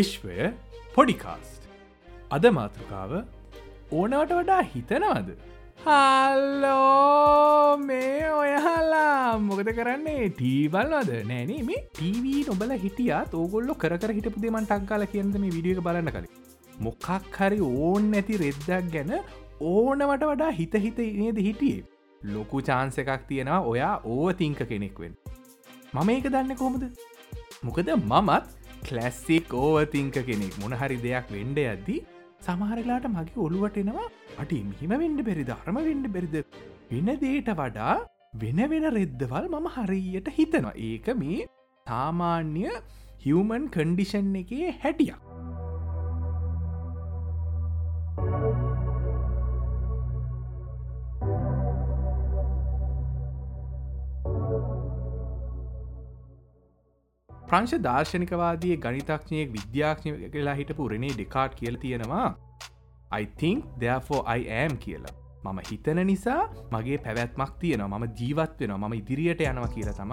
විශ්වය පොඩිකාස්ට. අද මාතෘකාව ඕනවට වඩා හිතනවද? හල්ලෝ මේ ඔයහල්ලා මොකද කරන්නේ? ටීබල්වද නෑනේ මේ ටීවී නොබල හිටියත් ඕගොල්ලො කර හිටපු දෙමන් ටක්කාල කියද මේ විඩියක බලන්න කළ මොකක් හරි ඕන් නැති රෙද්දක් ගැන ඕනවට වඩා හිත හිත නේද හිටියේ. ලොකු චාන්ස එකක් තියෙනවා ඔයා ඕව තිංක කෙනෙක්වෙන් මම ඒක දන්න කොහොමද? මොකද මමත් කලැස්සික් ඕවතිංක කෙනෙක්. මොනහරි දෙයක් වෙන්ඩ ඇද්දි සමහරලාට මගේ ඔළුවට එනවා. අට මෙහිම වෙන්ඩ බෙරි ධර්ම වෙන්ඩ බෙරිද? වෙන දේට වඩා වෙන වෙන රෙද්දවල් මම හරියට හිතනවා. ඒක මේ සාමාන්‍ය හිවමන් කන්ඩිෂන් එකේ හැටියක්. ප්‍රංශ දර්ශනිකවාදී ගනිතක්ෂණයෙක් විද්‍යාක්ෂණය කියලා හිටපු රනේ ඩෙකාට් කියල තියෙනවා. අයිතිං දෙයෆෝ අයිඇම් කියලා. මම හිතන නිසා මගේ පැවැත්මක් තියෙනවා. මම ජීවත් වෙන ම ඉදිරියට යනවා කියලා තම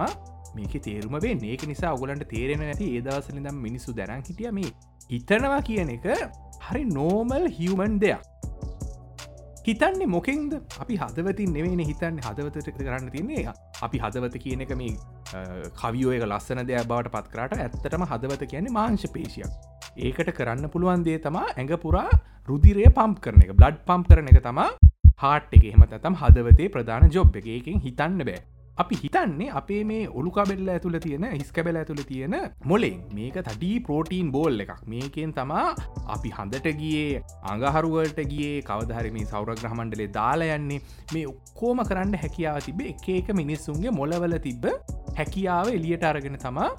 මේක තේරුම වේ ඒක නිසා ඔගලන්ට තේරෙන ඇති ඒදවසලිදම් මිනිස්සු දැරන් හිටිය මේ හිතනවා කියන එක හරි නෝමල් හිවමන් දෙයක්. හිතන්නේ මොකෙන්ද? අපි හදවතින් නෙවෙන හිතන්න. හදවතට කරන්න තින්නේ අපි හදවත කියන එක මේ කවියෝයක ලස්සන දෙයක් බවට පත්කරට ඇත්තටම හදවත කියන්නේ මාංශ පේශයක්. ඒකට කරන්න පුළුවන් දේ තමා ඇඟ පුරා රුදිරය පම්ප් කරන එක බ්ලඩ් පම්ප් කරන එක තමා හාට් එක. එහෙම තම් හදවතේ ප්‍රධාන ජොබ් එක. එකෙන් හිතන්න බෑ. අපි හිතන්නේ අපේ මේ ඔළුකාබෙල්ල ඇතුළ තියෙන හිස්කැබෙල ඇතුළ තියෙන මොලෙන් මේක තඩී ප්‍රෝටීන් බෝල් එකක්. මේකෙන් තමා අපි හඳට ගියේ අඟහරුවලට ගියේ කවධහරි මේ සෞරග්‍රහමණ්ඩලේ දාලා යන්නේ. මේ ඔක්කෝම කරන්න හැකියාව තිබේ එක එක මිනිස්සුන්ගේ මොලවල තිබ්බ හැකියාව එලියට අරගෙන තමා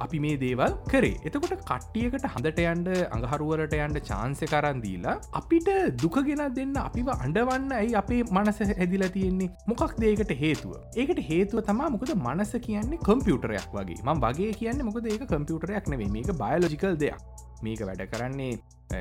අපි මේ දේවල් කරේ. එතකොට කට්ටියකට හඳට යන්ඩ අඟහරුවලට යන්ඩ චාන්සය කරන්දීලා අපිට දුක ගෙන දෙන්න අපිව අඩවන්න ඇයි අපේ මනස හැදිල තියෙන්නේ? මොකක් දේකට හේතුව? ඒකට හේතුව තමා මොකද මනස කියන්නේ කම්පියුටරයක් වගේ. ම වගේ කියන්න මොකද ඒක කම්පියුටරයක් නෙවේ මේක බයලෝජිකල් දෙයක්. මේක වැඩ කරන්නේ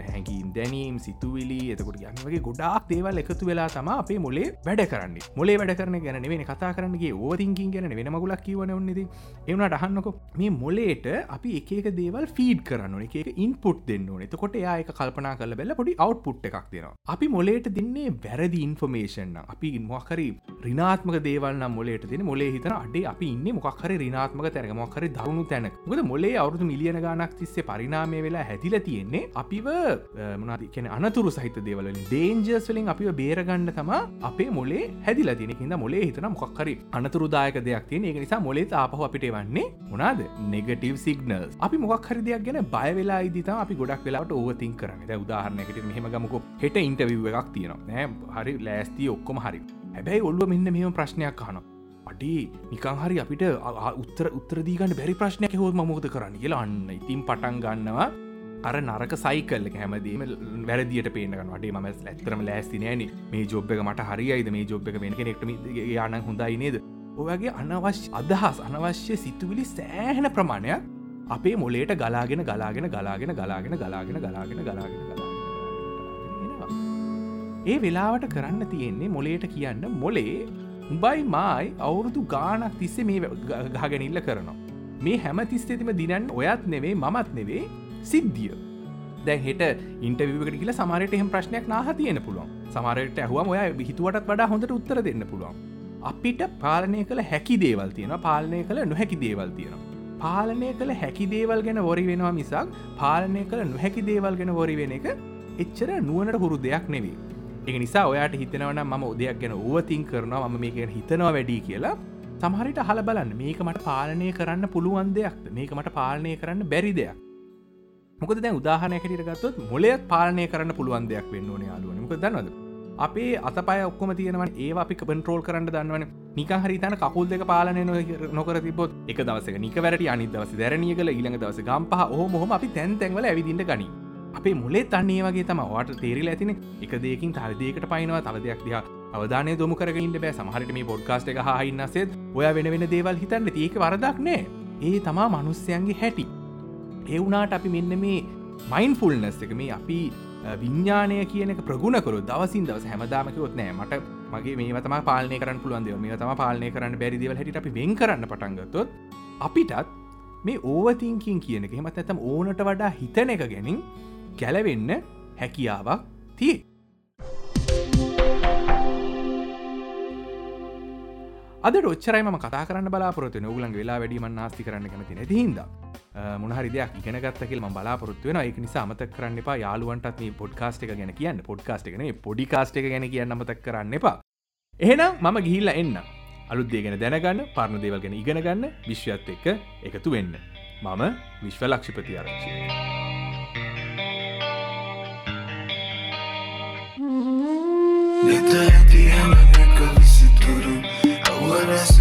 හැකින් දැනීම් සිතුවිලි එතකොට යන්න වගේ ගොඩාක් දේවල් එකතු වෙලා තම අපේ මොලේ වැඩ කරන්න. මොලේ වැඩ කරන ගැන වෙන කතා කරන්නගේ ඕතිංකින් ගැන වෙන මගුලක් කියවන ඔන්නද එවනට අහන්නක මේ මොලේට අපි එක දේවල් ෆීඩ් කරන්න එක ඉන්පුට් දෙන්න ඕන. එතකොට ඒක කල්පනා කල බැල පොඩි අවට්පුට් එකක් දෙෙනවා. අපි මොලේට දෙන්නේ වැරදි ඉන්ෆර්මේෂන් අපි මොහකරි රිනාත්මක දේවල් මොලේට දෙන මොලේ හිතන අඩේ අපි ඉන්න මොක්හර රිනාත්මක තැරග මොක්හර දරුණු තැන ගොද මොලේ අවුදු මිලියන ගානක් තිස්සේ පරිනාමය වෙලා හැදිල තියෙන්නේ අපිව මනාද කියන අනතුරු සහිත දේවලින් ඩේන්ජර්ස් වලින් අපි බේරගන්න තම අපේ මොලේ හැදිලා තිනෙකින්ද මොලේ හිතන මොක්කරි අනතුරුදායක දෙයක් තියෙන. ඒ නිසා මොලේ ආපහ අපිට වන්නේ මොනාද නෙගටව සිගනල් අපි මොක්හරි දෙයක් ගැන බයවෙලා ඉදිත අපි ගොඩක් වෙලාට ඕවතින් කරන උදාහරණයකට මෙහම ගමක. හෙට ඉන්ටවිව් එකක් තියෙනවා. නෑ හරි ලෑස්තිී ඔක්කොම හරි. හැබැයි ඔල්ුව මෙන්න මෙම ප්‍රශ්නයක් කනවා අඩේ නිකං හරි අපිට උත්තර උත්තරදීගන්න බැරි ප්‍රශ්නයක්. හෝත් මොද කරන්න? කියලා අන්න ඉතින් පටන් ගන්නවා අර නරක සයිකල් හැමදීම වැරදිට පේනක වටේ ම ඇත්තරම ලෑස්ති නෑන මේ ජොබ් එක මට හරියිද මේ ජොබ් එක වෙන කෙනෙක්ට යන හොඳයි නේද ඔයගේ අනවශ්‍ය අදහස් අනවශ්‍ය සිතුවිලි සෑහෙන ප්‍රමාණයක් අපේ මොලේට ගලාගෙන ගලාගෙන ගලාගෙන ගලාගෙන ගලාගෙන ගලාගෙන ගලාගෙන ඒ වෙලාවට කරන්න තියෙන්නේ මොලේට කියන්න මොලේ උඹයි මයි අවුරුදු ගානක් තිස්සේ මේ ගහගැනිල්ල කරනවා මේ හැම තිස්සේතිම දිනන් ඔයත් නෙවේ මමත් නෙවේ සිද්ධිය. දැන් හෙට ඉන්ටවිකට කියල සමරයට එහම ප්‍රශ්නයක් නාහ තියෙන පුළුවන්. සමරයට ඇහුවම ඔය හිතුවටත් වඩා හොඳට උත්තර දෙන්න පුළුවන්. අපිට පාලනය කළ හැකි දේවල් තියෙන පාලනය කළ නොහැකි දේවල් තියෙනවා. පාලනය කළ හැකි දේවල් ගැන වොරි වෙනවා මිසක් පාලනය කළ නොහැකි දේවල් ගැන වොරි වෙන එක එච්චර නුවනට හුරු දෙයක් නෙවේ එක නිසා ඔයාට හිතනවන ම උදයක් ගැන ඕවතින් කරනවා. ම මේ ගැන හිතනවා වැඩි කියලා. සමහරිට හල බලන්න. මේක මට පාලනය කරන්න පුළුවන් දෙයක්ද? මේක මට පාලනය කරන්න බැරි දෙයක්. මොකද දැන් උදාහනයකට ගත්තොත් මොලයත් පාලනය කරන්න පුළුවන් දෙයක් වෙන්න ඕන යාලුවන මොක දන්නවද? අපේ අතපය ඔක්කොම තියෙනව ඒ අපි කපන්ට්‍රෝල් කරන්න දන්නවන. නික හරිතන කකුල් දෙක පාලනය නොකර තිබොත් එක දවසක නික වැට අනි දවස දැරනිය කල ඊළඟ දවස ගම්පහ හොම අපි තැන් තැන්වල ඇවිදිට ගනි. අපේ මුලේ තන්නේ වගේ තම වාට තේරල ඇතින. එක දෙකින් තල්දයකට පයිනවා තව දෙයක් දිහා අවධානය දොම කරගන්න බෑ. සමහරට මේ පොඩ්කාස්ට එක හහින්නසෙත් ඔය වෙන වෙන දේවල් හිතන්න. ඒක වරදක් නෑ. ඒ තමා මනුස්්‍යයන්ගේ හැටි. එවුනාට අපි මෙන්න මේ මයින් ෆුල්නස් එක මේ අපි විඤ්ඥානය කියන ප්‍රගුණකරු දවසින් දවස හැමදාමකවොත් නෑ. මට මගේ මේ තම පාලනය කරන්න පුළුවන් දෙව මේ තම පාලනය කරන්න බැරිදිවල හැට අපි වෙන් කරන්න පටන්ගත්තොත් අපිටත් මේ ඕවතිංකින් කියන එක හෙමත් ඇතම් ඕනට වඩා හිතන එක ගැනින් ගැලවෙන්න හැකියාවක් තිය අද ොච්චරයිම කතා කරන්න බලාපොරොත්තු නොගලන් වෙලා වැඩීම නාස්ති කරන්න කැමති නැතිහිද මොනහරි දෙයක් ඉගෙනගත්තකෙල් ම බලාපොරොත්තු වෙන එක නිසා අමත කරන්න එපා. යාලුවන්ටත් මේ පොඩ්කාස්ට එක ගැන කියන්න. පොඩ්කාස්ට එකන පොඩිකාස්ට එක ගැන කියන්න මතක් කරන්න එපා. එහෙනම් මම ගිහිල්ල එන්න. අලුත්දේ ගැන දැනගන්න පරණ දේවල් ගැන ඉගෙන ගන්න විශ්වත් එක්ක එකතු වෙන්න. මම විශ්ව ලක්ෂිපති ආරච්චි. Neta ඇති හැමනක විසිතුරු. අවරැසි මට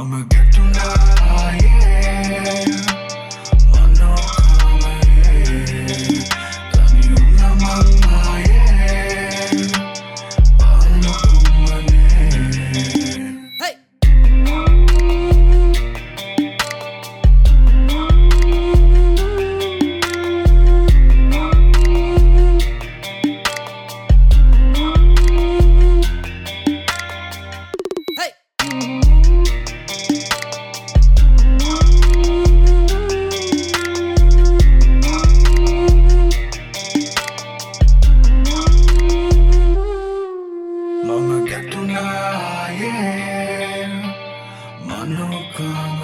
මම ගැටුනායේ tonight, yeah. Manokam.